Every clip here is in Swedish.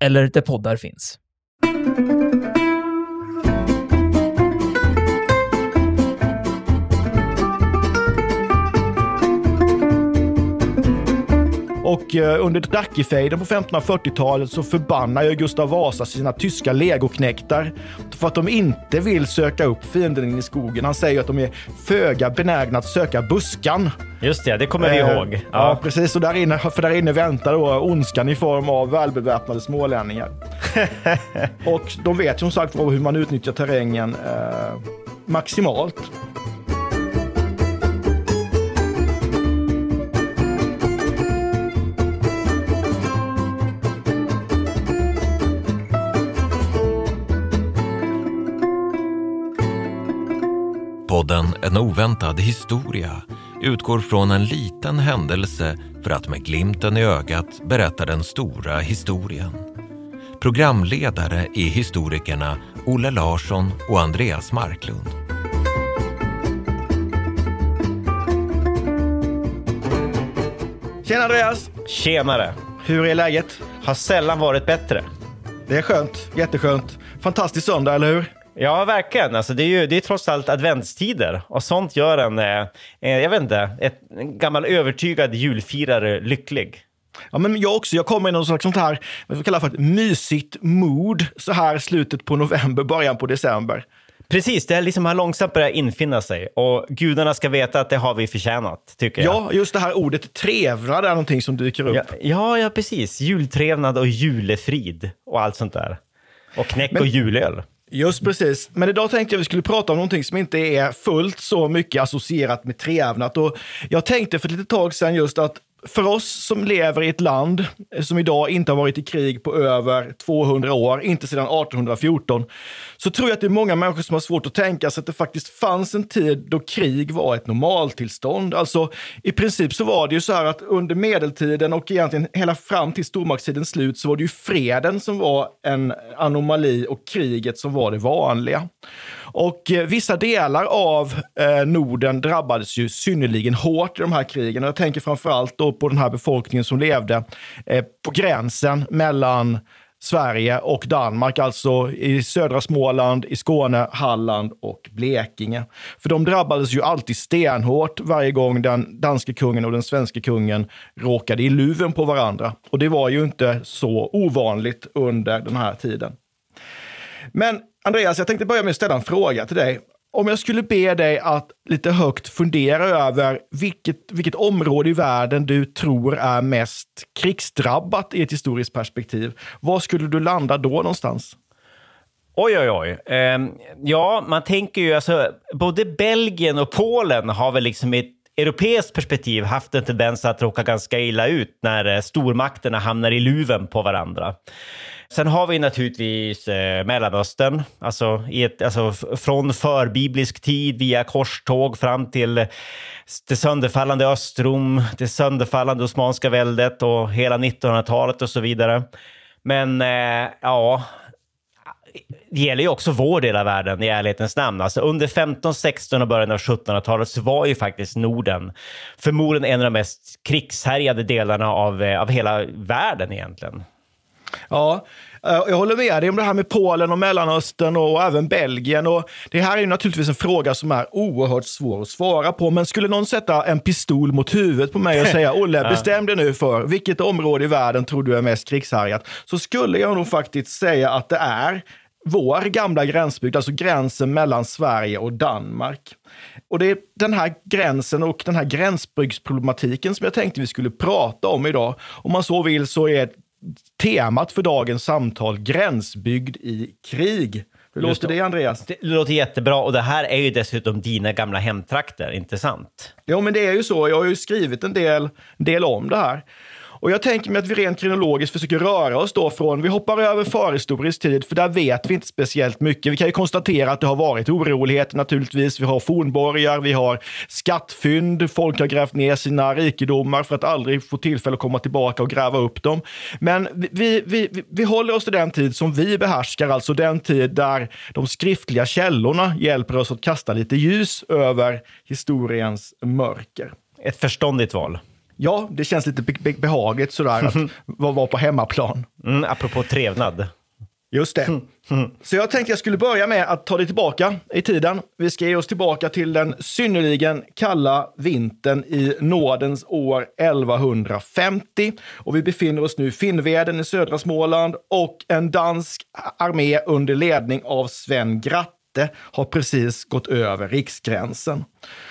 eller där poddar finns. Och eh, under Dackefejden på 1540-talet så förbannar ju Gustav Vasa sina tyska legoknektar för att de inte vill söka upp fienden i skogen. Han säger att de är föga benägna att söka buskan. Just det, det kommer vi Eh, ihåg. Ja, Ja. precis. Och där inne, för där inne väntar då ondskan i form av välbeväpnade smålänningar. och de vet som sagt hur man utnyttjar terrängen eh, maximalt. Podden En oväntad historia utgår från en liten händelse för att med glimten i ögat berätta den stora historien. Programledare är historikerna Olle Larsson och Andreas Marklund. Tjena Andreas! Tjenare! Hur är läget? Har sällan varit bättre. Det är skönt, jätteskönt. Fantastisk söndag, eller hur? Ja, verkligen. Alltså, det är ju det är trots allt adventstider och sånt gör en, eh, eh, jag vet inte, ett, en gammal övertygad julfirare lycklig. Ja, men jag också. Jag kommer i någon slags sånt här, vad vi kallar för ett mysigt mood så här slutet på november, början på december. Precis, det är liksom har långsamt börjat infinna sig och gudarna ska veta att det har vi förtjänat, tycker jag. Ja, just det här ordet trevnad är någonting som dyker upp. Ja, ja, ja, precis. Jultrevnad och julefrid och allt sånt där. Och knäck Men- och julöl. Just precis. Men idag tänkte jag vi skulle prata om någonting som inte är fullt så mycket associerat med treävnat. Och jag tänkte för ett litet tag sedan just att för oss som lever i ett land som idag inte har varit i krig på över 200 år, inte sedan 1814, så tror jag att det är många människor som har svårt att tänka sig att det faktiskt fanns en tid då krig var ett normaltillstånd. Alltså i princip så var det ju så här att under medeltiden och egentligen hela fram till stormaktstidens slut så var det ju freden som var en anomali och kriget som var det vanliga. Och eh, vissa delar av eh, Norden drabbades ju synnerligen hårt i de här krigen. Och jag tänker framför allt då på den här befolkningen som levde eh, på gränsen mellan Sverige och Danmark, alltså i södra Småland, i Skåne, Halland och Blekinge. För de drabbades ju alltid stenhårt varje gång den danske kungen och den svenska kungen råkade i luven på varandra. Och det var ju inte så ovanligt under den här tiden. Men Andreas, jag tänkte börja med att ställa en fråga till dig. Om jag skulle be dig att lite högt fundera över vilket, vilket område i världen du tror är mest krigsdrabbat i ett historiskt perspektiv, var skulle du landa då någonstans? Oj, oj, oj. Ehm, ja, man tänker ju alltså, både Belgien och Polen har väl liksom ett europeiskt perspektiv haft en tendens att råka ganska illa ut när eh, stormakterna hamnar i luven på varandra. Sen har vi naturligtvis eh, Mellanöstern, alltså, i ett, alltså från förbiblisk tid via korståg fram till eh, det sönderfallande Östrom, det sönderfallande Osmanska väldet och hela 1900-talet och så vidare. Men eh, ja, gäller ju också vår del av världen i ärlighetens namn. Alltså under 15, 16 och början av 1700-talet så var ju faktiskt Norden förmodligen en av de mest krigshärjade delarna av, eh, av hela världen egentligen. Ja, eh, jag håller med dig om det här med Polen och Mellanöstern och även Belgien. Och det här är ju naturligtvis en fråga som är oerhört svår att svara på. Men skulle någon sätta en pistol mot huvudet på mig och säga Olle, bestäm dig nu för vilket område i världen tror du är mest krigshärjat? Så skulle jag nog faktiskt säga att det är vår gamla gränsbygd, alltså gränsen mellan Sverige och Danmark. Och det är den här gränsen och den här gränsbygdsproblematiken som jag tänkte vi skulle prata om idag. Om man så vill så är temat för dagens samtal gränsbygd i krig. Hur låter det, Andreas? Det låter jättebra och det här är ju dessutom dina gamla hemtrakter, inte sant? Jo, men det är ju så. Jag har ju skrivit en del, del om det här. Och jag tänker mig att vi rent kronologiskt försöker röra oss då från, vi hoppar över förhistorisk tid, för där vet vi inte speciellt mycket. Vi kan ju konstatera att det har varit oroligheter naturligtvis. Vi har fornborgar, vi har skattfynd, folk har grävt ner sina rikedomar för att aldrig få tillfälle att komma tillbaka och gräva upp dem. Men vi, vi, vi, vi håller oss till den tid som vi behärskar, alltså den tid där de skriftliga källorna hjälper oss att kasta lite ljus över historiens mörker. Ett förståndigt val. Ja, det känns lite be be behagligt sådär att vara på hemmaplan. Mm, apropå trevnad. Just det. Så jag tänkte jag skulle börja med att ta dig tillbaka i tiden. Vi ska ge oss tillbaka till den synnerligen kalla vintern i nådens år 1150. Och vi befinner oss nu i Finnveden i södra Småland och en dansk armé under ledning av Sven Gratte har precis gått över riksgränsen.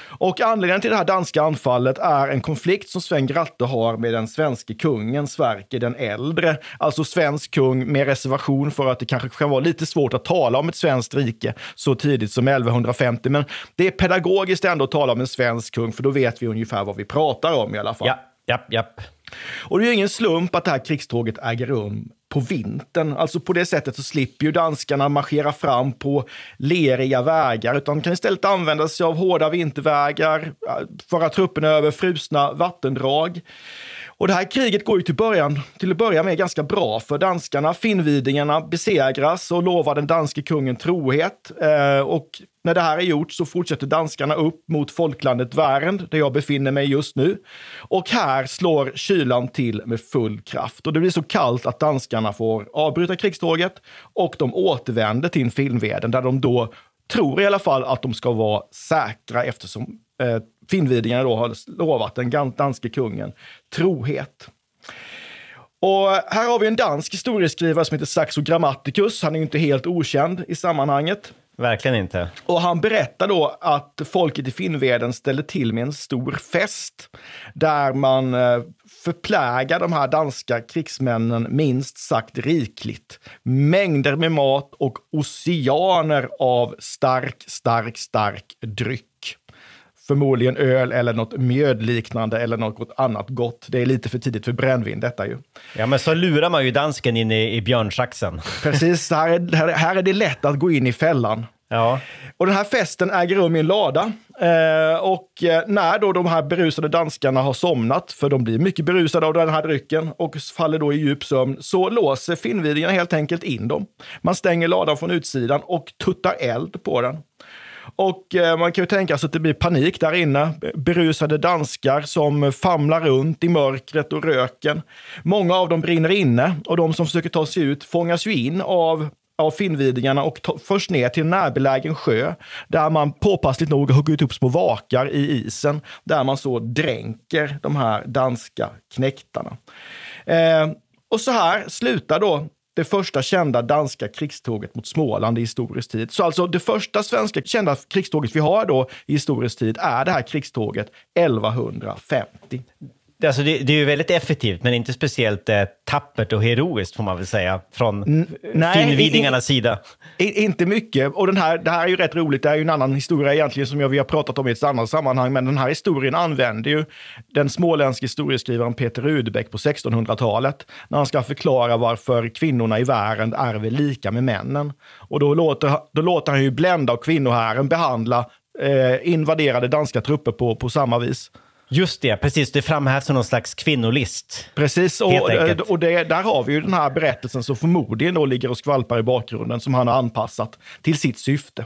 Och anledningen till det här danska anfallet är en konflikt som Sven Gratte har med den svenske kungen Sverker den äldre. Alltså svensk kung med reservation för att det kanske kan vara lite svårt att tala om ett svenskt rike så tidigt som 1150. Men det är pedagogiskt ändå att tala om en svensk kung, för då vet vi ungefär vad vi pratar om i alla fall. Ja, ja, ja. Och det är ingen slump att det här krigståget äger rum på vintern. Alltså på det sättet så slipper ju danskarna marschera fram på leriga vägar, utan kan istället använda sig av hårda vintervägar, äh, föra trupperna över frusna vattendrag. Och det här kriget går ju till, början, till att börja med ganska bra för danskarna. Finnvidingarna besegras och lovar den danske kungen trohet. Eh, och när det här är gjort så fortsätter danskarna upp mot folklandet Värend, där jag befinner mig just nu. Och här slår kylan till med full kraft. Och det blir så kallt att danskarna får avbryta krigståget och de återvänder till Finnveden, där de då tror i alla fall att de ska vara säkra eftersom eh, Finnvidingarna då har lovat den danske kungen trohet. Och här har vi en dansk historieskrivare som heter Saxo Grammaticus. Han är ju inte helt okänd i sammanhanget. Verkligen inte. Och han berättar då att folket i Finnveden ställer till med en stor fest där man eh, förplägar de här danska krigsmännen minst sagt rikligt. Mängder med mat och oceaner av stark, stark, stark dryck förmodligen öl eller något mjödliknande eller något annat gott. Det är lite för tidigt för brännvin detta ju. Ja, men så lurar man ju dansken in i, i björnsaxen. Precis, här är, här, här är det lätt att gå in i fällan. Ja. Och den här festen äger rum i en lada. Eh, och eh, när då de här berusade danskarna har somnat, för de blir mycket berusade av den här drycken och faller då i djup sömn, så låser finnvidingarna helt enkelt in dem. Man stänger ladan från utsidan och tuttar eld på den. Och eh, man kan ju tänka sig att det blir panik där inne. Berusade danskar som famlar runt i mörkret och röken. Många av dem brinner inne och de som försöker ta sig ut fångas ju in av av finnvidingarna och förs ner till en närbelägen sjö där man påpassligt nog huggit upp små vakar i isen där man så dränker de här danska knäktarna. Eh, och så här slutar då det första kända danska krigståget mot Småland i historisk tid. Så alltså det första svenska kända krigståget vi har då i historisk tid är det här krigståget 1150 alltså det, det, är ju väldigt effektivt, men inte speciellt eh, tappert och heroiskt får man väl säga, från finnvidingarnas sida. I, inte mycket. Och den här, det här är ju rätt roligt. Det är ju en annan historia egentligen som jag, vi har pratat om i ett annat sammanhang. Men den här historien använder ju den småländske historieskrivaren Peter Rudbeck på 1600-talet när han ska förklara varför kvinnorna i världen ärver lika med männen. Och då låter, då låter han ju Blända och kvinnohären behandla eh, invaderade danska trupper på, på samma vis. Just det, precis. Det framhävs som någon slags kvinnolist. Precis, och, och det, där har vi ju den här berättelsen som förmodligen då ligger och skvalpar i bakgrunden som han har anpassat till sitt syfte.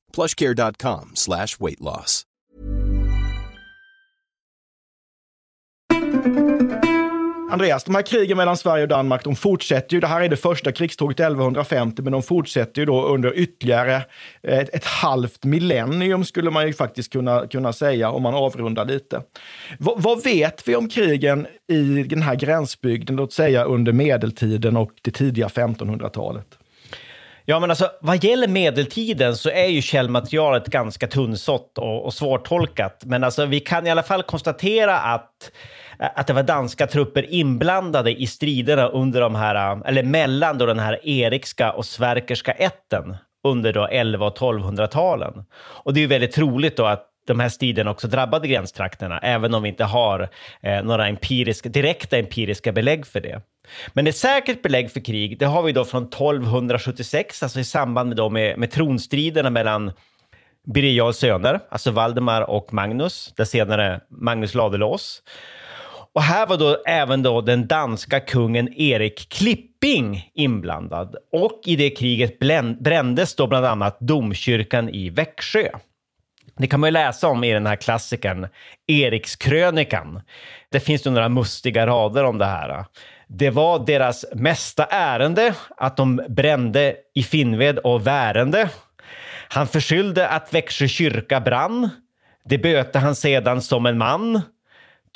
plushcare.com slash weight loss. Andreas, de här krigen mellan Sverige och Danmark, de fortsätter ju. Det här är det första krigståget 1150, men de fortsätter ju då under ytterligare eh, ett, ett halvt millennium, skulle man ju faktiskt kunna, kunna säga, om man avrundar lite. V vad vet vi om krigen i den här gränsbygden, låt säga under medeltiden och det tidiga 1500-talet? Ja, men alltså vad gäller medeltiden så är ju källmaterialet ganska tunnsått och, och svårtolkat. Men alltså vi kan i alla fall konstatera att att det var danska trupper inblandade i striderna under de här, eller mellan då den här erikska och sverkerska ätten under då 11 och 1200-talen. Och det är ju väldigt troligt då att de här striderna också drabbade gränstrakterna, även om vi inte har eh, några empiriska, direkta empiriska belägg för det. Men ett säkert belägg för krig, det har vi då från 1276, alltså i samband med, då med, med tronstriderna mellan Birger Jarls söner, alltså Valdemar och Magnus, där senare Magnus Ladulås. Och här var då även då den danska kungen Erik Klipping inblandad. Och i det kriget brändes då bland annat domkyrkan i Växjö. Det kan man ju läsa om i den här klassikern Erikskrönikan. Det finns ju några mustiga rader om det här. Det var deras mesta ärende att de brände i Finnved och Värende. Han förskyllde att Växjö kyrka brann. Det böte han sedan som en man.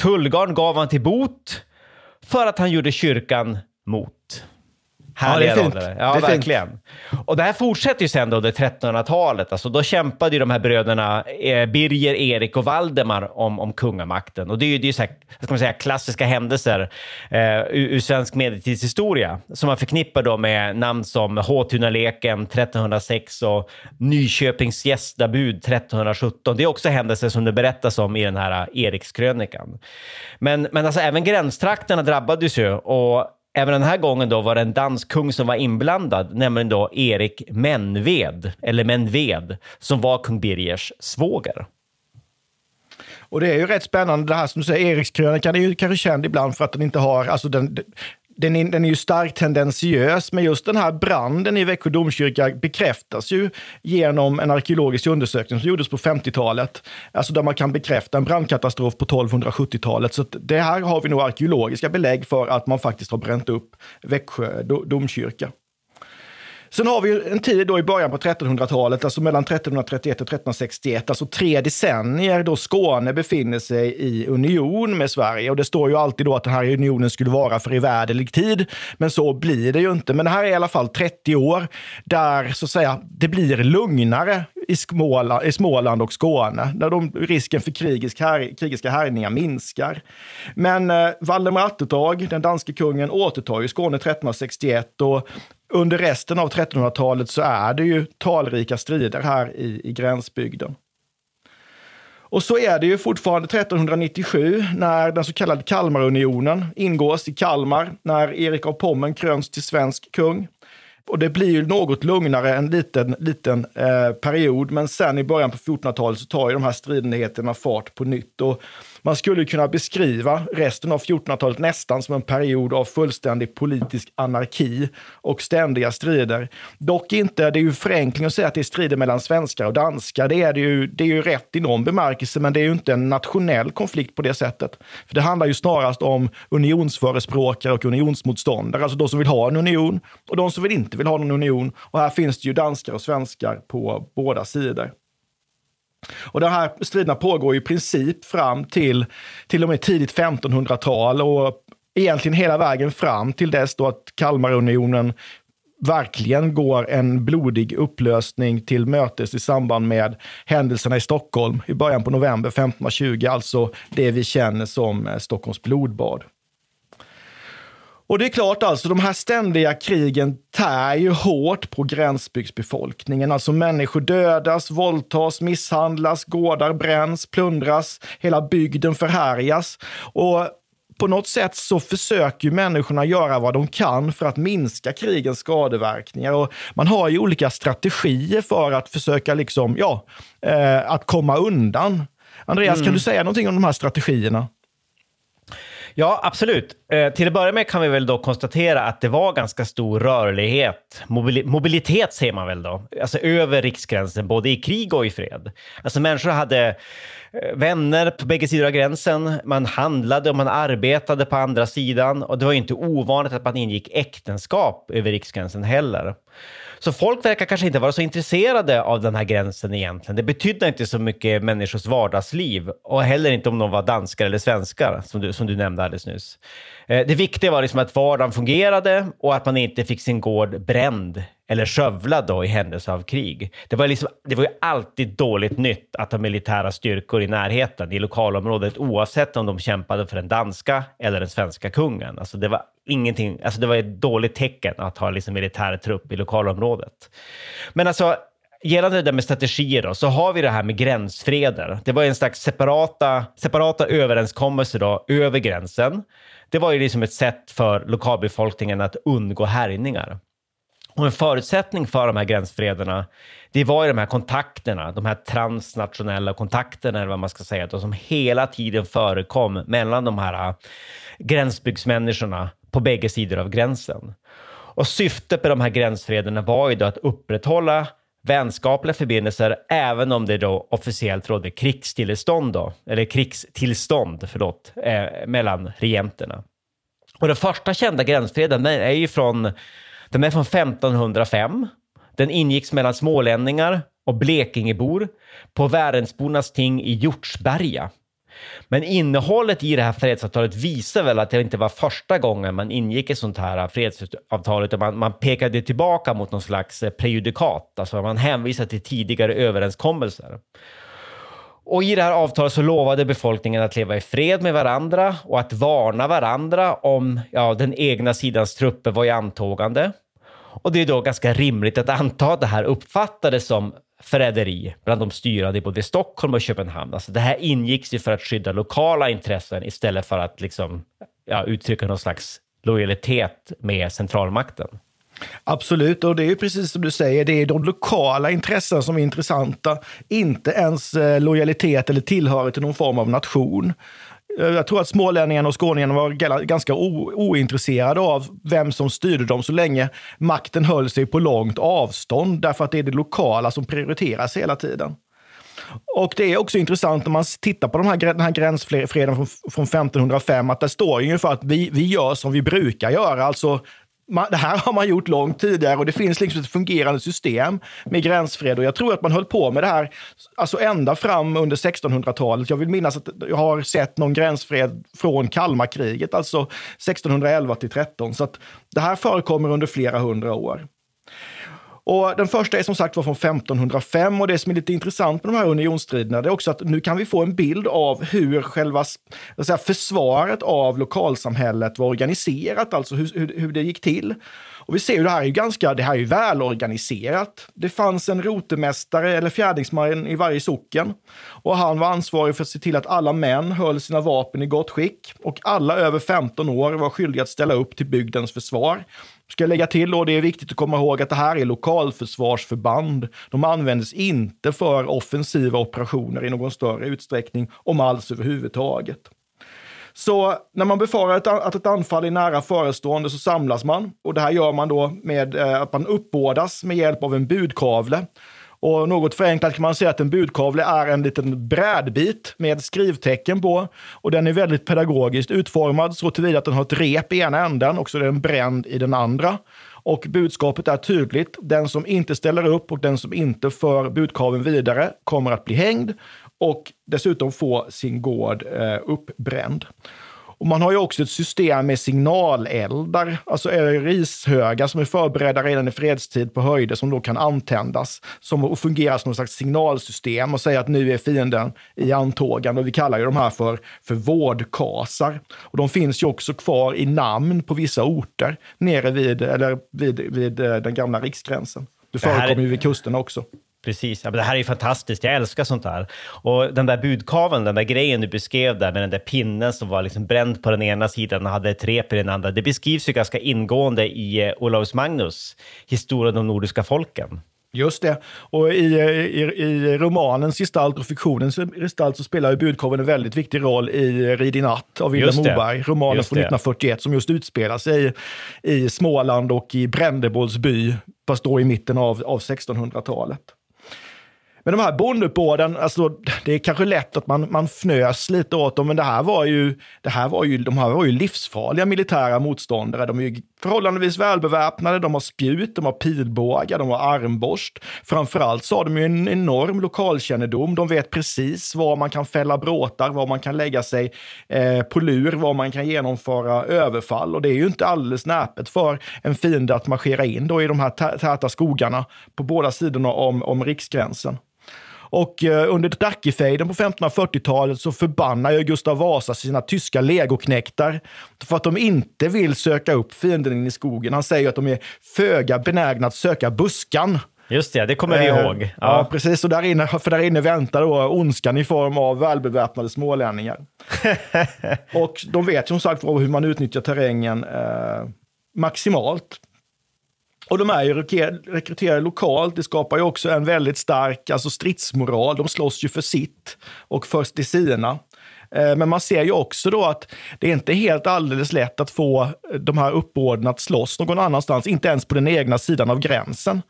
Tullgarn gav han till bot för att han gjorde kyrkan mot. Härliga ja, det är fint. Ja, det är verkligen. Fint. Och det här fortsätter ju sen då under 1300-talet. Alltså, då kämpade ju de här bröderna eh, Birger, Erik och Valdemar om, om kungamakten. Och det är ju, det är så här, ska man säga, klassiska händelser eh, ur, ur, svensk medeltidshistoria som man förknippar då med namn som Håtunaleken 1306 och Nyköpings gästabud 1317. Det är också händelser som det berättas om i den här Erikskrönikan. Men, men alltså även gränstrakterna drabbades ju och Även den här gången då var det en dansk kung som var inblandad, nämligen då Erik Menved, eller Menved, som var kung Birgers svåger. Och det är ju rätt spännande det här som du säger, Erikskrönikan är ju kanske känd ibland för att den inte har, alltså den, den är, den är ju starkt tendentiös, men just den här branden i Växjö domkyrka bekräftas ju genom en arkeologisk undersökning som gjordes på 50-talet. Alltså där man kan bekräfta en brandkatastrof på 1270-talet. Så det här har vi nog arkeologiska belägg för att man faktiskt har bränt upp Växjö domkyrka. Sen har vi en tid då i början på 1300-talet, alltså mellan 1331 och 1361, alltså tre decennier då Skåne befinner sig i union med Sverige. Och det står ju alltid då att den här unionen skulle vara för evärdelig tid, men så blir det ju inte. Men det här är i alla fall 30 år där så att säga det blir lugnare i Småland, i Småland och Skåne, där de, risken för krigisk här, krigiska härjningar minskar. Men eh, Valdemar Atterdag, den danske kungen, återtar ju Skåne 1361 och under resten av 1300-talet så är det ju talrika strider här i, i gränsbygden. Och så är det ju fortfarande 1397 när den så kallade Kalmarunionen ingås i Kalmar, när Erik av Pommern kröns till svensk kung. Och det blir ju något lugnare en liten, liten eh, period, men sen i början på 1400-talet så tar ju de här stridigheterna fart på nytt. Och man skulle kunna beskriva resten av 1400-talet nästan som en period av fullständig politisk anarki och ständiga strider. Dock inte, det är ju förenkling att säga att det är strider mellan svenskar och danskar. Det är, det ju, det är ju rätt i någon bemärkelse, men det är ju inte en nationell konflikt på det sättet. För Det handlar ju snarast om unionsförespråkare och unionsmotståndare, alltså de som vill ha en union och de som inte vill ha någon union. Och här finns det ju danskar och svenskar på båda sidor. Och de här striderna pågår i princip fram till till och med tidigt 1500-tal och egentligen hela vägen fram till dess då att Kalmarunionen verkligen går en blodig upplösning till mötes i samband med händelserna i Stockholm i början på november 1520, alltså det vi känner som eh, Stockholms blodbad. Och det är klart alltså, de här ständiga krigen tär ju hårt på gränsbygdsbefolkningen. Alltså människor dödas, våldtas, misshandlas, gårdar bränns, plundras, hela bygden förhärjas. Och på något sätt så försöker människorna göra vad de kan för att minska krigens skadeverkningar. Och man har ju olika strategier för att försöka liksom, ja, eh, att komma undan Andreas, Mm. kan du säga någonting om de här strategierna? Ja, absolut. Eh, till att börja med kan vi väl då konstatera att det var ganska stor rörlighet, mobili- mobilitet säger man väl då, alltså över riksgränsen, både i krig och i fred. Alltså människor hade eh, vänner på bägge sidor av gränsen, man handlade och man arbetade på andra sidan och det var ju inte ovanligt att man ingick äktenskap över riksgränsen heller. Så folk verkar kanske inte vara så intresserade av den här gränsen egentligen. Det betydde inte så mycket människors vardagsliv och heller inte om de var danskar eller svenskar, som du, som du nämnde alldeles nyss. Eh, det viktiga var liksom att vardagen fungerade och att man inte fick sin gård bränd eller skövlad då i händelse av krig. Det var, liksom, det var ju alltid dåligt nytt att ha militära styrkor i närheten i lokalområdet oavsett om de kämpade för den danska eller den svenska kungen. Alltså det var ingenting, alltså det var ett dåligt tecken att ha liksom militär trupp i lokalområdet. Men alltså, gällande det där med strategier då, så har vi det här med gränsfreder. Det var en slags separata, separata överenskommelser då, över gränsen. Det var ju liksom ett sätt för lokalbefolkningen att undgå härjningar. Och en förutsättning för de här gränsfrederna, det var ju de här kontakterna, de här transnationella kontakterna, eller vad man ska säga, då, som hela tiden förekom mellan de här äh, gränsbygdsmänniskorna på bägge sidor av gränsen. Och syftet med de här gränsfrederna var ju då att upprätthålla vänskapliga förbindelser, även om det då officiellt rådde krigstillstånd, då, eller krigstillstånd förlåt, eh, mellan regenterna. Och den första kända gränsfreden den är ju från, den är från 1505. Den ingicks mellan smålänningar och blekingebor på Värensbornas ting i Hjortsberga. Men innehållet i det här fredsavtalet visar väl att det inte var första gången man ingick ett sånt här fredsavtal, utan man, man pekade tillbaka mot någon slags eh, prejudikat, alltså man hänvisar till tidigare överenskommelser. Och i det här avtalet så lovade befolkningen att leva i fred med varandra och att varna varandra om ja, den egna sidans trupper var i antågande. Och det är då ganska rimligt att anta att det här uppfattades som förräderi bland de styrande i både Stockholm och Köpenhamn. Alltså det här ingicks ju för att skydda lokala intressen istället för att liksom, ja, uttrycka någon slags lojalitet med centralmakten. Absolut, och det är ju precis som du säger, det är de lokala intressen som är intressanta, inte ens eh, lojalitet eller tillhörighet till någon form av nation. Eh, jag tror att smålänningarna och skåningarna var ganska o- ointresserade av vem som styrde dem så länge makten höll sig på långt avstånd, därför att det är det lokala som prioriteras hela tiden. Och det är också intressant när man tittar på de här, den här gränsfreden från, från 1505, att det står ju ungefär att vi, vi gör som vi brukar göra. Alltså, man, det här har man gjort långt tidigare och det finns liksom ett fungerande system med gränsfred. Och jag tror att man höll på med det här alltså ända fram under 1600-talet. Jag vill minnas att jag har sett någon gränsfred från Kalmarkriget, alltså 1611 till 13. Så att det här förekommer under flera hundra år. Och den första är som sagt var från 1505 och det som är lite intressant med de här unionsstriderna det är också att nu kan vi få en bild av hur själva säga, försvaret av lokalsamhället var organiserat, alltså hur, hur, hur det gick till. Och vi ser ju det här är ju ganska, det här är ju välorganiserat. Det fanns en rotemästare eller fjärdingsman i varje socken och han var ansvarig för att se till att alla män höll sina vapen i gott skick och alla över 15 år var skyldiga att ställa upp till bygdens försvar. Ska jag lägga till, och det är viktigt att komma ihåg att det här är lokalförsvarsförband. De användes inte för offensiva operationer i någon större utsträckning, om alls överhuvudtaget. Så när man befarar ett, att ett anfall är nära förestående så samlas man. Och det här gör man då med eh, att man uppbådas med hjälp av en budkavle. Och något förenklat kan man säga att en budkavle är en liten brädbit med skrivtecken på. Och den är väldigt pedagogiskt utformad så tillvida att den har ett rep i ena änden och så är den bränd i den andra. Och budskapet är tydligt. Den som inte ställer upp och den som inte för budkaveln vidare kommer att bli hängd och dessutom få sin gård eh, uppbränd. Och man har ju också ett system med signaleldar, alltså rishögar som är förberedda redan i fredstid på höjder som då kan antändas som och fungerar som något slags signalsystem och säga att nu är fienden i antågande. Och vi kallar ju de här för, för vårdkasar. Och de finns ju också kvar i namn på vissa orter nere vid, eller vid, vid eh, den gamla riksgränsen. Det förekommer ju vid kusten också. Precis, ja, men det här är ju fantastiskt. Jag älskar sånt här. Och den där budkaveln, den där grejen du beskrev där med den där pinnen som var liksom bränd på den ena sidan och hade ett rep i den andra. Det beskrivs ju ganska ingående i eh, Olaus Magnus, historien om nordiska folken. Just det. Och i, i, i romanens gestalt och fiktionens gestalt så spelar ju budkorven en väldigt viktig roll i Rid i natt av Vilhelm Moberg, romanen Just från det. 1941 som just utspelar sig i, i Småland och i Brändebols by, fast då i mitten av, av 1600-talet. Men de här bondeuppbåden, alltså, det är kanske lätt att man, man fnös lite åt dem, men det här var ju, det här var ju, de här var ju livsfarliga militära motståndare. De är ju förhållandevis välbeväpnade, de har spjut, de har pilbågar, de har armborst. Framförallt så har de ju en enorm lokalkännedom. De vet precis var man kan fälla bråtar, var man kan lägga sig eh, på lur, var man kan genomföra överfall. Och det är ju inte alldeles näpet för en fiende att marschera in då i de här täta skogarna på båda sidorna om, om riksgränsen. Och eh, under Dackefejden på 1540-talet så förbannar ju Gustav Vasa sina tyska legoknektar för att de inte vill söka upp fienden in i skogen. Han säger att de är föga benägna att söka buskan. Just det, det kommer vi Eh, ihåg. Ja, Ja. precis. Och där inne, för där inne väntar då ondskan i form av välbeväpnade smålänningar. och de vet som sagt hur man utnyttjar terrängen eh, maximalt. Och de är ju rekryterade lokalt. Det skapar ju också en väldigt stark alltså stridsmoral. De slåss ju för sitt och för det sina. Eh, men man ser ju också då att det är inte helt alldeles lätt att få de här uppbåden att slåss någon annanstans, inte ens på den egna sidan av gränsen.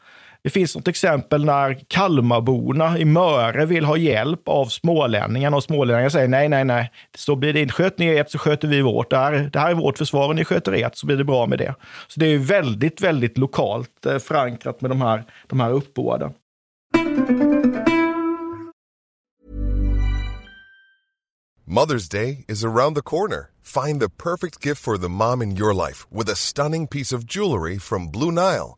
Det finns något exempel när Kalmarborna i Möre vill ha hjälp av smålänningarna och smålänningarna säger nej, nej, nej, så blir det inte. Sköt ni ert så sköter vi vårt. Det här, det här är vårt försvar och ni sköter ert så blir det bra med det. Så det är ju väldigt, väldigt lokalt eh, förankrat med de här, de här uppbåden. Mother's Day is around the corner. Find the perfect gift for the mom in your life with a stunning piece of jewelry from Blue Nile.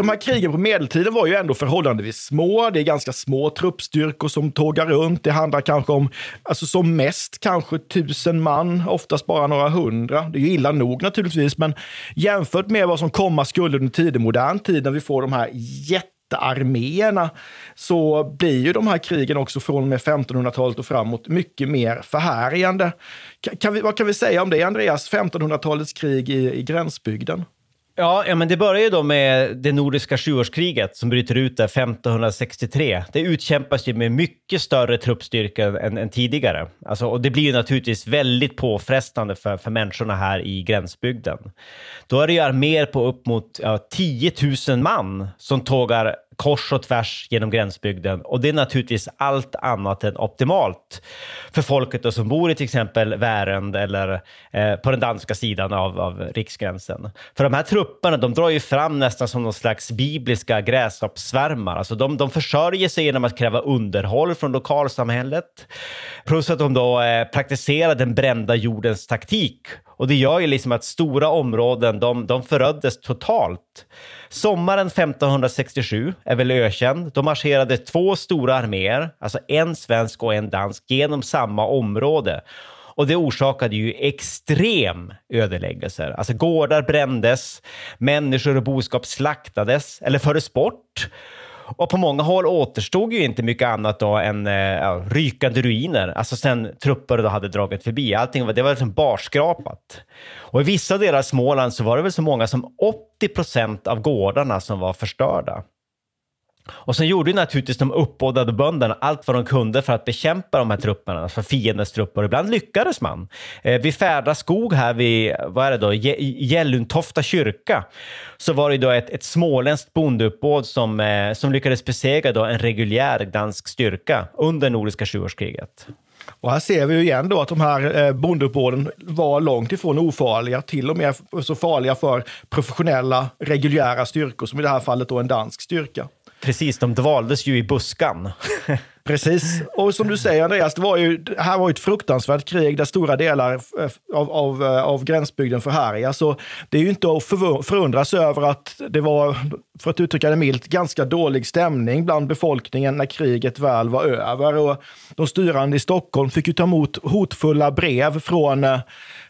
De här krigen på medeltiden var ju ändå förhållandevis små. Det är ganska små truppstyrkor som tågar runt. Det handlar kanske om, alltså som mest kanske tusen man, oftast bara några hundra. Det är ju illa nog naturligtvis, men jämfört med vad som komma skulle under tidig modern tid när vi får de här jättearméerna så blir ju de här krigen också från och med 1500-talet och framåt mycket mer förhärjande. Kan, kan vi, vad kan vi säga om det, Andreas? 1500-talets krig i, i gränsbygden? Ja, ja, men det börjar ju då med det nordiska sjuårskriget som bryter ut där 1563. Det utkämpas ju med mycket större truppstyrka än, än tidigare. Alltså, och det blir ju naturligtvis väldigt påfrestande för, för människorna här i gränsbygden. Då är det ju arméer på upp mot ja, 10 000 man som tågar kors och tvärs genom gränsbygden och det är naturligtvis allt annat än optimalt för folket då som bor i till exempel Värend eller eh, på den danska sidan av, av riksgränsen. För de här trupperna, de drar ju fram nästan som någon slags bibliska gräshoppssvärmar. Alltså de, de försörjer sig genom att kräva underhåll från lokalsamhället. Plus att de då eh, praktiserar den brända jordens taktik. Och det gör ju liksom att stora områden, de, de föröddes totalt. Sommaren 1567 är väl ökänd. Då marscherade två stora arméer, alltså en svensk och en dansk, genom samma område. och det orsakade ju extrem ödeläggelser. Alltså gårdar brändes, människor och boskap slaktades eller fördes bort. Och på många håll återstod ju inte mycket annat då än eh, ja, rykande ruiner, alltså sen trupper då hade dragit förbi. Allting var, det var liksom barskrapat. Och i vissa delar av Småland så var det väl så många som 80 procent av gårdarna som var förstörda. Och sen gjorde ju naturligtvis de uppbådade bönderna allt vad de kunde för att bekämpa de här trupperna, för fiendens trupper. Ibland lyckades man. Eh, vid Färda skog här vid, vad är det då, Gällundtofta kyrka, så var det då ett, ett småländskt bondeuppbåd som, eh, som lyckades besegra då en reguljär dansk styrka under Nordiska sjuårskriget. Och här ser vi ju igen då att de här eh, bondeuppbåden var långt ifrån ofarliga, till och med så farliga för professionella reguljära styrkor, som i det här fallet då en dansk styrka. Precis, de dvaldes ju i buskan. Precis. Och som du säger Andreas, det, var ju, det här var ju ett fruktansvärt krig där stora delar av, av, eh, av gränsbygden förhärjas. Så det är ju inte att förundras över att det var, för att uttrycka det milt, ganska dålig stämning bland befolkningen när kriget väl var över. Och de styrande i Stockholm fick ju ta emot hotfulla brev från eh,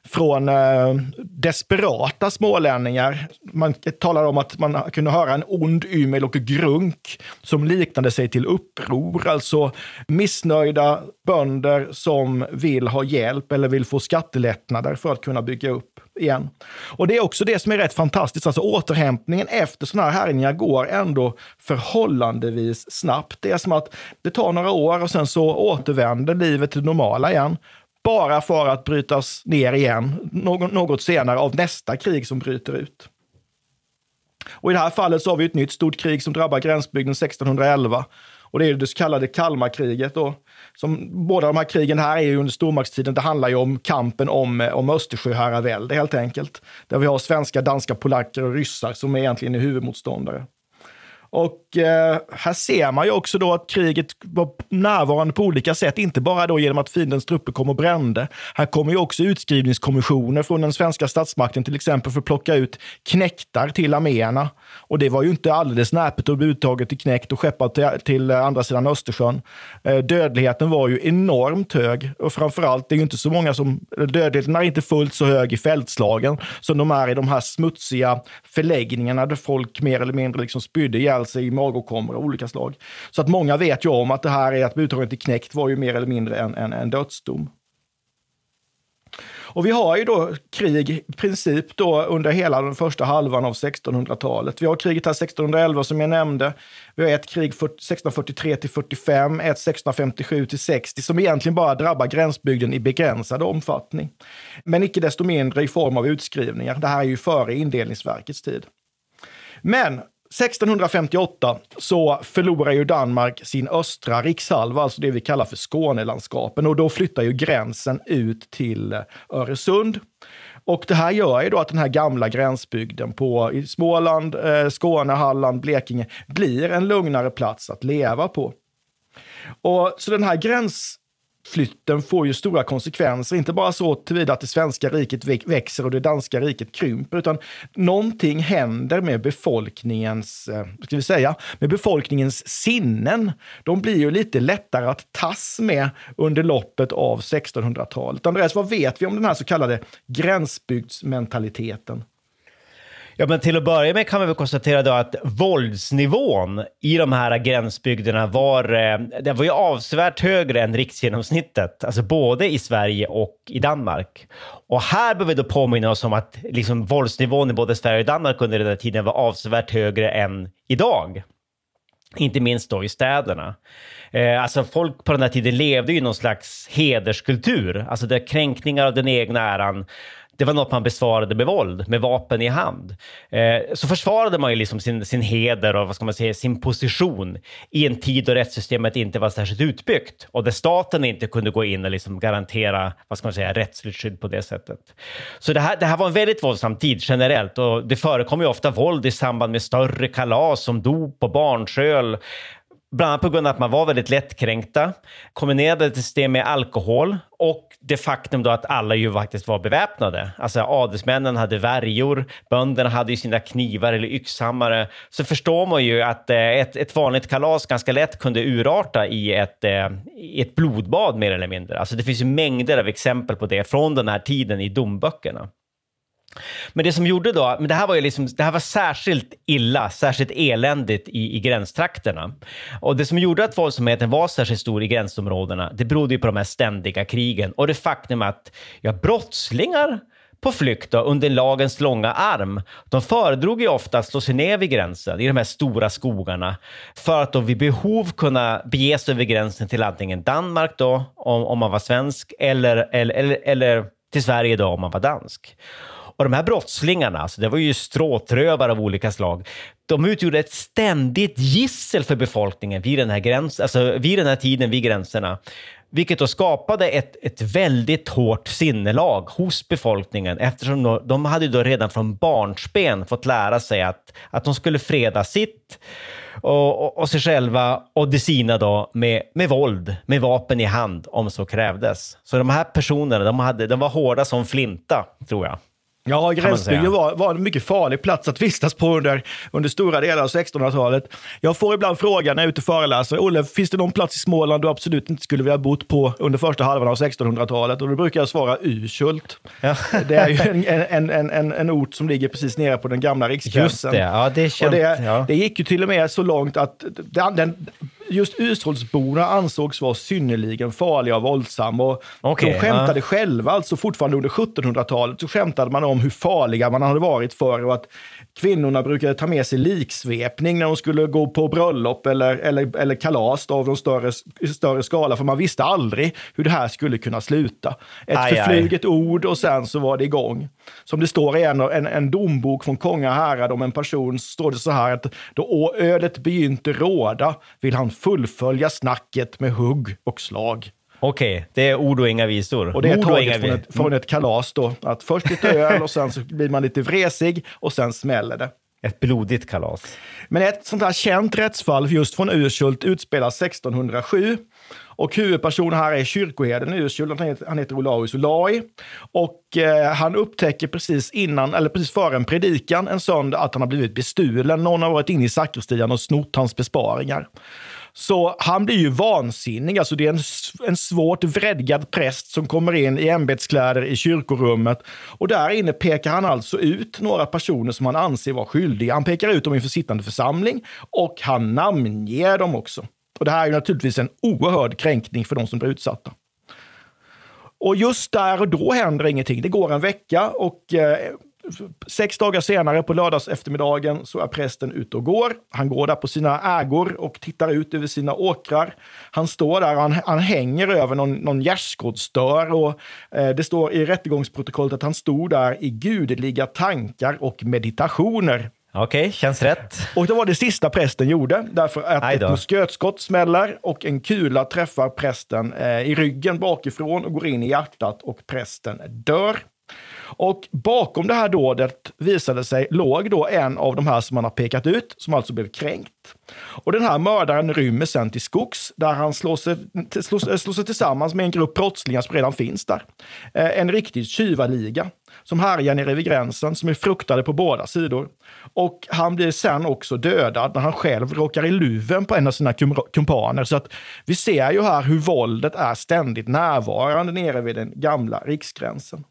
från eh, desperata smålänningar. Man talar om att man kunde höra en ond ymel och grunk som liknade sig till uppror. Alltså missnöjda bönder som vill ha hjälp eller vill få skattelättnader för att kunna bygga upp igen. Och det är också det som är rätt fantastiskt. Alltså återhämtningen efter sådana här härjningar går ändå förhållandevis snabbt. Det är som att det tar några år och sen så återvänder livet till det normala igen bara för att brytas ner igen något, senare av nästa krig som bryter ut. Och I det här fallet så har vi ett nytt stort krig som drabbar gränsbygden 1611. Och det är det så kallade Kalmarkriget. Då, som, båda de här krigen här är ju under stormaktstiden. Det handlar ju om kampen om, om Östersjöherravälde helt enkelt. Där vi har svenska, danska, polacker och ryssar som egentligen är huvudmotståndare. Och eh, här ser man ju också då att kriget var närvarande på olika sätt, inte bara då genom att fiendens trupper kom och brände. Här kommer ju också utskrivningskommissioner från den svenska statsmakten, till exempel för att plocka ut knäktar till arméerna. Och det var ju inte alldeles näpet att bli uttaget till knäckt och skeppat till, till andra sidan Östersjön. Eh, dödligheten var ju enormt hög och framförallt, det är ju inte så många som, dödligheten är inte fullt så hög i fältslagen som de är i de här smutsiga förläggningarna där folk mer eller mindre liksom spydde ihjäl ihjäl i magåkommor av olika slag. Så att många vet ju om att det här är att bli uttagen till knäckt var ju mer eller mindre en, en, en dödsdom. Och vi har ju då krig i princip då under hela den första halvan av 1600-talet. Vi har kriget här 1611 som jag nämnde. Vi har ett krig 1643 till 45, ett 1657 till 60 som egentligen bara drabbar gränsbygden i begränsad omfattning. Men icke desto mindre i form av utskrivningar. Det här är ju före indelningsverkets tid. Men 1658 så förlorar ju Danmark sin östra rikshalva, alltså det vi kallar för Skånelandskapen. Och då flyttar ju gränsen ut till Öresund. Och det här gör ju då att den här gamla gränsbygden på i Småland, eh, Skåne, Halland, Blekinge blir en lugnare plats att leva på. Och så den här gräns flytten får ju stora konsekvenser, inte bara så tillvida att det svenska riket växer och det danska riket krymper, utan någonting händer med befolkningens, eh, ska vi säga, med befolkningens sinnen. De blir ju lite lättare att tas med under loppet av 1600-talet. Andreas, vad vet vi om den här så kallade gränsbygdsmentaliteten? Ja, men till att börja med kan vi väl konstatera då att våldsnivån i de här gränsbygderna var, eh, det var ju avsevärt högre än riksgenomsnittet, alltså både i Sverige och i Danmark. Och här behöver vi då påminna oss om att liksom våldsnivån i både Sverige och Danmark under den här tiden var avsevärt högre än idag. Inte minst då i städerna. Eh, alltså folk på den här tiden levde i någon slags hederskultur, alltså där kränkningar av den egna äran det var något man besvarade med våld, med vapen i hand. Eh, så försvarade man ju liksom sin, sin heder och vad ska man säga, sin position i en tid då rättssystemet inte var särskilt utbyggt och där staten inte kunde gå in och liksom garantera vad ska man säga, rättsligt skydd på det sättet. Så det här, det här var en väldigt våldsam tid generellt och det förekom ju ofta våld i samband med större kalas som dop och barnsköl Bland annat på grund av att man var väldigt lättkränkta. Kombinerade det med alkohol och det faktum då att alla ju faktiskt var beväpnade. Alltså adelsmännen hade värjor, bönderna hade ju sina knivar eller yxhammare. Så förstår man ju att eh, ett, ett vanligt kalas ganska lätt kunde urarta i ett, eh, i ett blodbad mer eller mindre. Alltså det finns ju mängder av exempel på det från den här tiden i domböckerna. Men det som gjorde då, men det här var ju liksom, det här var särskilt illa, särskilt eländigt i, i gränstrakterna. Och det som gjorde att våldsamheten var särskilt stor i gränsområdena, det berodde ju på de här ständiga krigen och det faktum att ja, brottslingar på flykt då, under lagens långa arm. De föredrog ju ofta att slå sig ner vid gränsen i de här stora skogarna för att då vid behov kunna bege sig över gränsen till antingen Danmark då, om, om man var svensk, eller, eller, eller, eller till Sverige då om man var dansk. Och de här brottslingarna, alltså det var ju stråtrövare av olika slag, de utgjorde ett ständigt gissel för befolkningen vid den här, gräns, alltså vid den här tiden vid gränserna. Vilket då skapade ett, ett väldigt hårt sinnelag hos befolkningen eftersom de, de hade då redan från barnsben fått lära sig att, att de skulle freda sitt och, och, och sig själva och de sina då med, med våld, med vapen i hand om så krävdes. Så de här personerna, de, hade, de var hårda som flinta, tror jag. Ja, gränsbygden var, var en mycket farlig plats att vistas på under, under stora delar av 1600-talet. Jag får ibland frågan när jag är ute och föreläser, Olle, finns det någon plats i Småland du absolut inte skulle vilja bott på under första halvan av 1600-talet? Och då brukar jag svara Urshult. Ja. Det är ju en, en, en, en, en ort som ligger precis nere på den gamla riksgränsen. Just det, ja det känt. Och det, ja. det gick ju till och med så långt att den, den just Urshultsborna ansågs vara synnerligen farliga och våldsamma. Och okay, de skämtade ja. själva, alltså fortfarande under 1700-talet, så skämtade man om hur farliga man hade varit förr och att kvinnorna brukade ta med sig liksvepning när de skulle gå på bröllop eller, eller, eller kalas av de större, större skala, för man visste aldrig hur det här skulle kunna sluta. Ett Aj, förfluget ord och sen så var det igång. Som det står i en, en, en dombok från Konga härad om en person, står det så här att då ödet begynte råda vill han fullfölja snacket med hugg och slag. Okej, det är ord och inga visor. Och det är och taget från ett, från ett kalas då. Att först lite öl och sen så blir man lite vresig och sen smäller det. Ett blodigt kalas. Men ett sånt här känt rättsfall just från Urshult utspelas 1607. Och huvudpersonen här är kyrkoherden i Urshult, han heter, han heter Olaus Olai. Och eh, han upptäcker precis innan, eller precis före en predikan en söndag att han har blivit bestulen. Någon har varit inne i sakristian och snott hans besparingar. Så han blir ju vansinnig. Alltså det är en, en svårt vredgad präst som kommer in i ämbetskläder i kyrkorummet. Och där inne pekar han alltså ut några personer som han anser vara skyldiga. Han pekar ut dem inför sittande församling och han namnger dem också. Och det här är naturligtvis en oerhörd kränkning för de som blir utsatta. Och just där och då händer ingenting. Det går en vecka och eh, sex dagar senare på lördags eftermiddagen så är prästen ute och går. Han går där på sina ägor och tittar ut över sina åkrar. Han står där och han, han hänger över någon, någon gärdsgårdsdörr och eh, det står i rättegångsprotokollet att han stod där i gudeliga tankar och meditationer. Okej, okay, känns rätt. Och det var det sista prästen gjorde, därför att ett muskötskott smäller och en kula träffar prästen eh, i ryggen bakifrån och går in i hjärtat och prästen dör. Och bakom det här dådet visade sig låg då en av de här som man har pekat ut, som alltså blev kränkt. Och den här mördaren rymmer sen till skogs, där han slår sig, slår, slår sig tillsammans med en grupp brottslingar som redan finns där. Eh, en riktig tjuvarliga som härjar nere vid gränsen, som är fruktade på båda sidor. Och han blir sen också dödad när han själv råkar i luven på en av sina kumpaner. Så att vi ser ju här hur våldet är ständigt närvarande nere vid den gamla riksgränsen.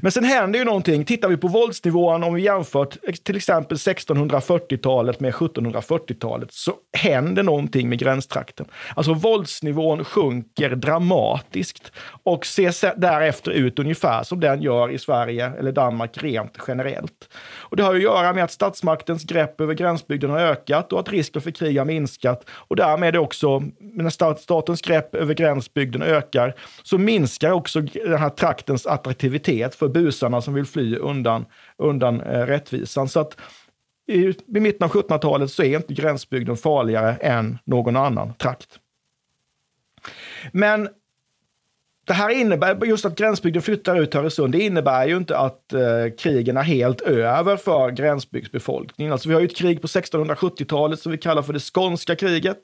Men sen händer ju någonting. Tittar vi på våldsnivån, om vi jämför till exempel 1640-talet med 1740-talet, så händer någonting med gränstrakten. Alltså våldsnivån sjunker dramatiskt och ser därefter ut ungefär som den gör i Sverige eller Danmark rent generellt. Och det har att göra med att statsmaktens grepp över gränsbygden har ökat och att risken för krig har minskat. Och därmed också, när statens grepp över gränsbygden ökar, så minskar också den här traktens attraktivitet för busarna som vill fly undan, undan eh, rättvisan. Så att i, i mitten av 1700-talet så är inte gränsbygden farligare än någon annan trakt. Men det här innebär, just att gränsbygden flyttar ut till Öresund, det innebär ju inte att eh, krigen är helt över för gränsbygdsbefolkningen. Alltså vi har ju ett krig på 1670-talet som vi kallar för det skånska kriget.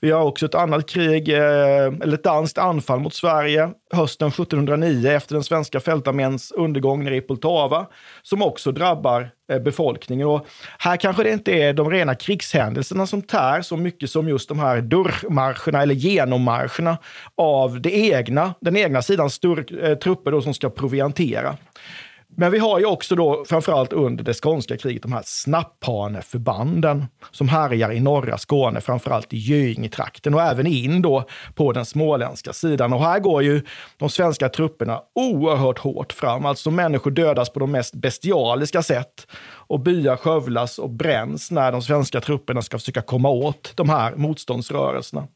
Vi har också ett annat krig, eh, eller ett danskt anfall mot Sverige hösten 1709 efter den svenska fältarméns undergång nere i Poltava, som också drabbar Eh, befolkningen. Och här kanske det inte är de rena krigshändelserna som tär så mycket som just de här durrmarscherna eller genommarscherna av det egna, den egna sidans stor, eh, trupper då som ska proviantera. Men vi har ju också då, framförallt under det skånska kriget, de här snapphaneförbanden som härjar i norra Skåne, framförallt i Göingetrakten och även in då på den småländska sidan. Och här går ju de svenska trupperna oerhört hårt fram. Alltså människor dödas på de mest bestialiska sätt och byar skövlas och bränns när de svenska trupperna ska försöka komma åt de här motståndsrörelserna.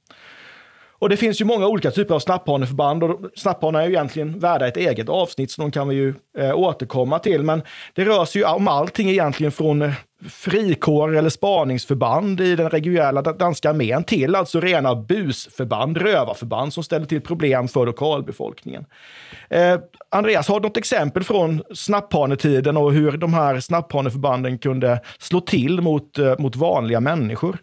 Och det finns ju många olika typer av snapphaneförband och snapphanar är ju egentligen värda ett eget avsnitt, så de kan vi ju eh, återkomma till. Men det rör sig ju om allting egentligen från eh, frikår eller spaningsförband i den reguljära danska armén till alltså rena busförband, rövarförband som ställer till problem för lokalbefolkningen. Eh, Andreas, har du något exempel från snapphanetiden och hur de här snapphaneförbanden kunde slå till mot, eh, mot vanliga människor?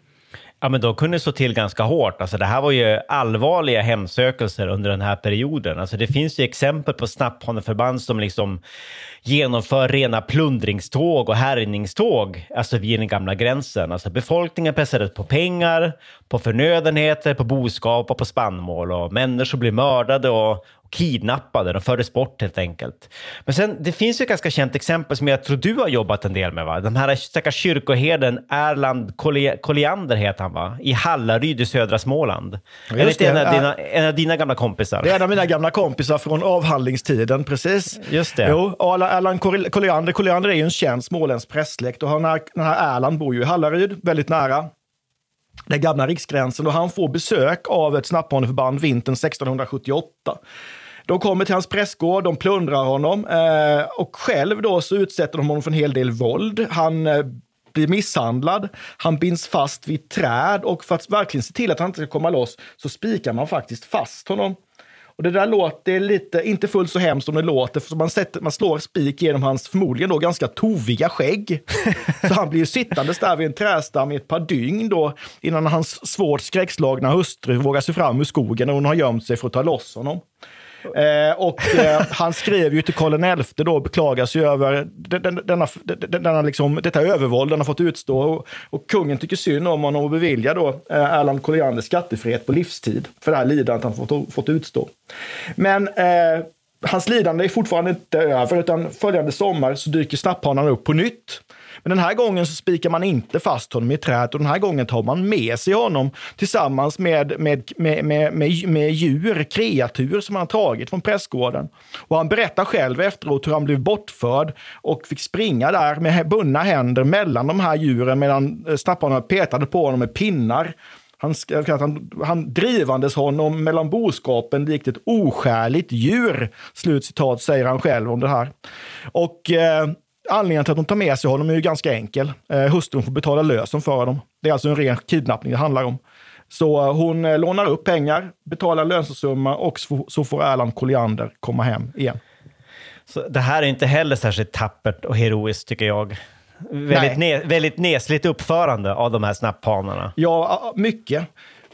Ja, men de kunde slå till ganska hårt. Alltså, det här var ju allvarliga hemsökelser under den här perioden. Alltså, det finns ju exempel på snapphaneförband som liksom genomför rena plundringståg och härjningståg alltså vid den gamla gränsen. Alltså, befolkningen pressades på pengar, på förnödenheter, på boskap och på spannmål och människor blev mördade och, kidnappade, de fördes bort helt enkelt. Men sen, det finns ju ett ganska känt exempel som jag tror du har jobbat en del med, va? Den här stackars kyrkoherden Erland Colliander heter han, va? I Hallaryd i södra Småland. Är det, en, av dina, en av dina gamla kompisar? Det är en av mina gamla kompisar från avhandlingstiden, precis. Just det. Jo, Erland Colliander, Colliander är ju en känd småländsk prästsläkt och den här, den här Erland bor ju i Hallaryd, väldigt nära den gamla riksgränsen och han får besök av ett snapphaneförband vintern 1678. De kommer till hans prästgård, de plundrar honom eh, och själv då så utsätter de honom för en hel del våld. Han eh, blir misshandlad, han binds fast vid träd och för att verkligen se till att han inte ska komma loss så spikar man faktiskt fast honom. Och det där låter lite, inte fullt så hemskt som det låter, för man, sätter, man slår spik genom hans förmodligen då ganska toviga skägg. så han blir ju sittandes där vid en trästam i ett par dygn då, innan hans svårt skräckslagna hustru vågar sig fram ur skogen och hon har gömt sig för att ta loss honom. Eh, och eh, han skrev ju till Karl XI då och beklagar sig över denna, denna liksom, detta övervåld han har fått utstå. Och, och, kungen tycker synd om honom och beviljar då eh, Erland Colliander skattefrihet på livstid för det här lidandet han fått, fått utstå. Men eh, hans lidande är fortfarande inte över, utan följande sommar så dyker snapphanarna upp på nytt. Men den här gången så spikar man inte fast honom i träet och den här gången tar man med sig honom tillsammans med, med, med, med, med, med djur, kreatur som han tagit från prästgården. Och han berättar själv efteråt hur han blev bortförd och fick springa där med bundna händer mellan de här djuren medan eh, snapparna petade på honom med pinnar. Han, han, han drivandes honom mellan boskapen likt ett oskärligt djur. Slutcitat säger han själv om det här. Och eh, Anledningen till att de tar med sig honom är ju ganska enkel. Eh, hustrun får betala lösen för honom. Det är alltså en ren kidnappning det handlar om. Så eh, hon eh, lånar upp pengar, betalar lösensumma och så får Erland Colliander komma hem igen. Så det här är inte heller särskilt tappert och heroiskt tycker jag. Väldigt, ne väldigt nesligt uppförande av de här snapphanarna. Ja, mycket.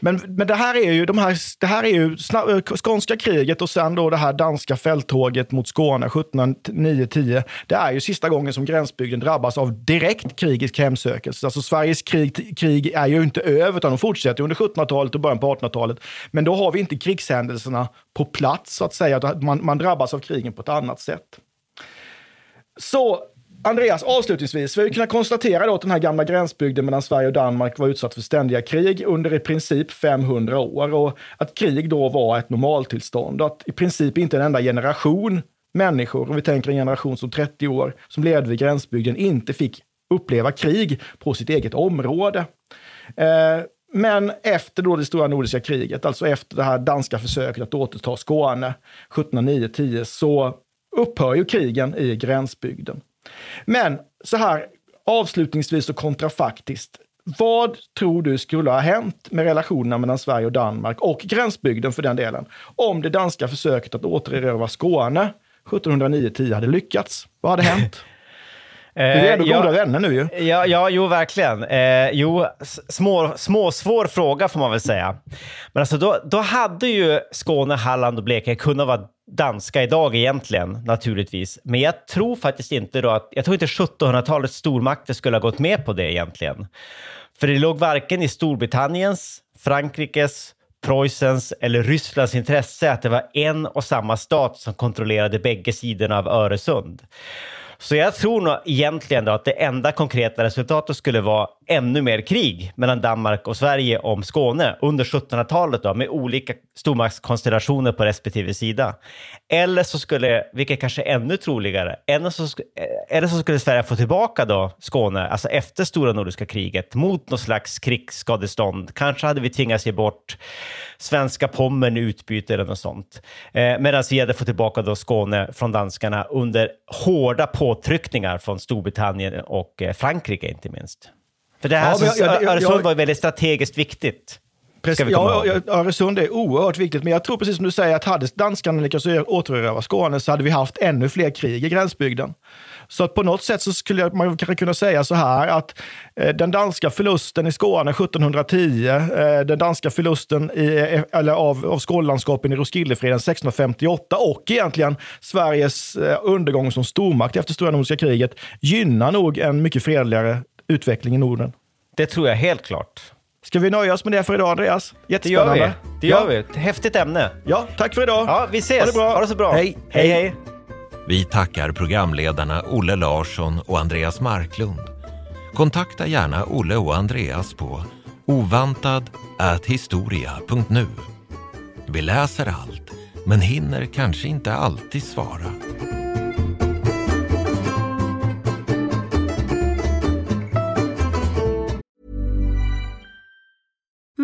Men, men det här är ju, de här, det här är ju eh, skånska kriget och sen då det här danska fälttåget mot Skåne 1709-10. Det är ju sista gången som gränsbygden drabbas av direkt krigisk hemsökelse. Alltså Sveriges krig, krig är ju inte över, utan de fortsätter under 1700-talet och början på 1800-talet. Men då har vi inte krigshändelserna på plats, så att säga. Man, man drabbas av krigen på ett annat sätt. Så Andreas, avslutningsvis, vi har kunnat konstatera då att den här gamla gränsbygden mellan Sverige och Danmark var utsatt för ständiga krig under i princip 500 år och att krig då var ett normaltillstånd och att i princip inte en enda generation människor, om vi tänker en generation som 30 år, som levde vid gränsbygden, inte fick uppleva krig på sitt eget område. Eh, men efter då det stora nordiska kriget, alltså efter det här danska försöket att återta Skåne 1709-10, så upphör ju krigen i gränsbygden. Men så här avslutningsvis och kontrafaktiskt. Vad tror du skulle ha hänt med relationerna mellan Sverige och Danmark och gränsbygden för den delen om det danska försöket att återerövra Skåne 1709-10 hade lyckats? Vad hade hänt? Vi är ändå ja, goda vänner nu ju. Ja, ja jo, verkligen. Eh, jo, små, små, svår fråga får man väl säga. Men alltså då, då hade ju Skåne, Halland och Blekinge kunnat vara danska idag egentligen, naturligtvis. Men jag tror faktiskt inte då att, jag tror inte 1700-talets stormakter skulle ha gått med på det egentligen. För det låg varken i Storbritanniens, Frankrikes, Preussens eller Rysslands intresse att det var en och samma stat som kontrollerade bägge sidorna av Öresund. Så jag tror nog egentligen då att det enda konkreta resultatet skulle vara ännu mer krig mellan Danmark och Sverige om Skåne under 1700-talet då, med olika stormaktskonstellationer på respektive sida. Eller så skulle, vilket kanske är ännu troligare, eller så, eh, eller så skulle Sverige få tillbaka då Skåne, alltså efter stora nordiska kriget, mot något slags krigsskadestånd. Kanske hade vi tvingats ge bort svenska Pommern i utbyte eller något sånt. Eh, Medan vi hade fått tillbaka då Skåne från danskarna under hårda påtryckningar från Storbritannien och eh, Frankrike inte minst. För det här, Ja, jag- jag- jag- Öresund var ju väldigt strategiskt viktigt. Precis, ja, Öresund är oerhört viktigt, men jag tror precis som du säger att hade danskarna lyckats återerövra Skåne så hade vi haft ännu fler krig i gränsbygden. Så att på något sätt så skulle jag- man kanske kunna säga så här att eh, den danska förlusten i Skåne 1710, eh, den danska förlusten i, eh, eller av, av Skånelandskapen i Roskildefreden 1658 och egentligen Sveriges eh, undergång som stormakt efter stora nordiska kriget gynnar nog en mycket fredligare utveckling i Norden. Det tror jag helt klart. Ska vi nöja oss med det för idag, Andreas? Det gör vi. Jättespännande. Det gör Ja. vi. Häftigt ämne. Ja, tack för idag. Ja, vi ses. Ha det bra. Ha det så bra. Hej. Hej, hej. Vi tackar programledarna Olle Larsson och Andreas Marklund. Kontakta gärna Olle och Andreas på ovantad@historia.nu. Vi läser allt, men hinner kanske inte alltid svara.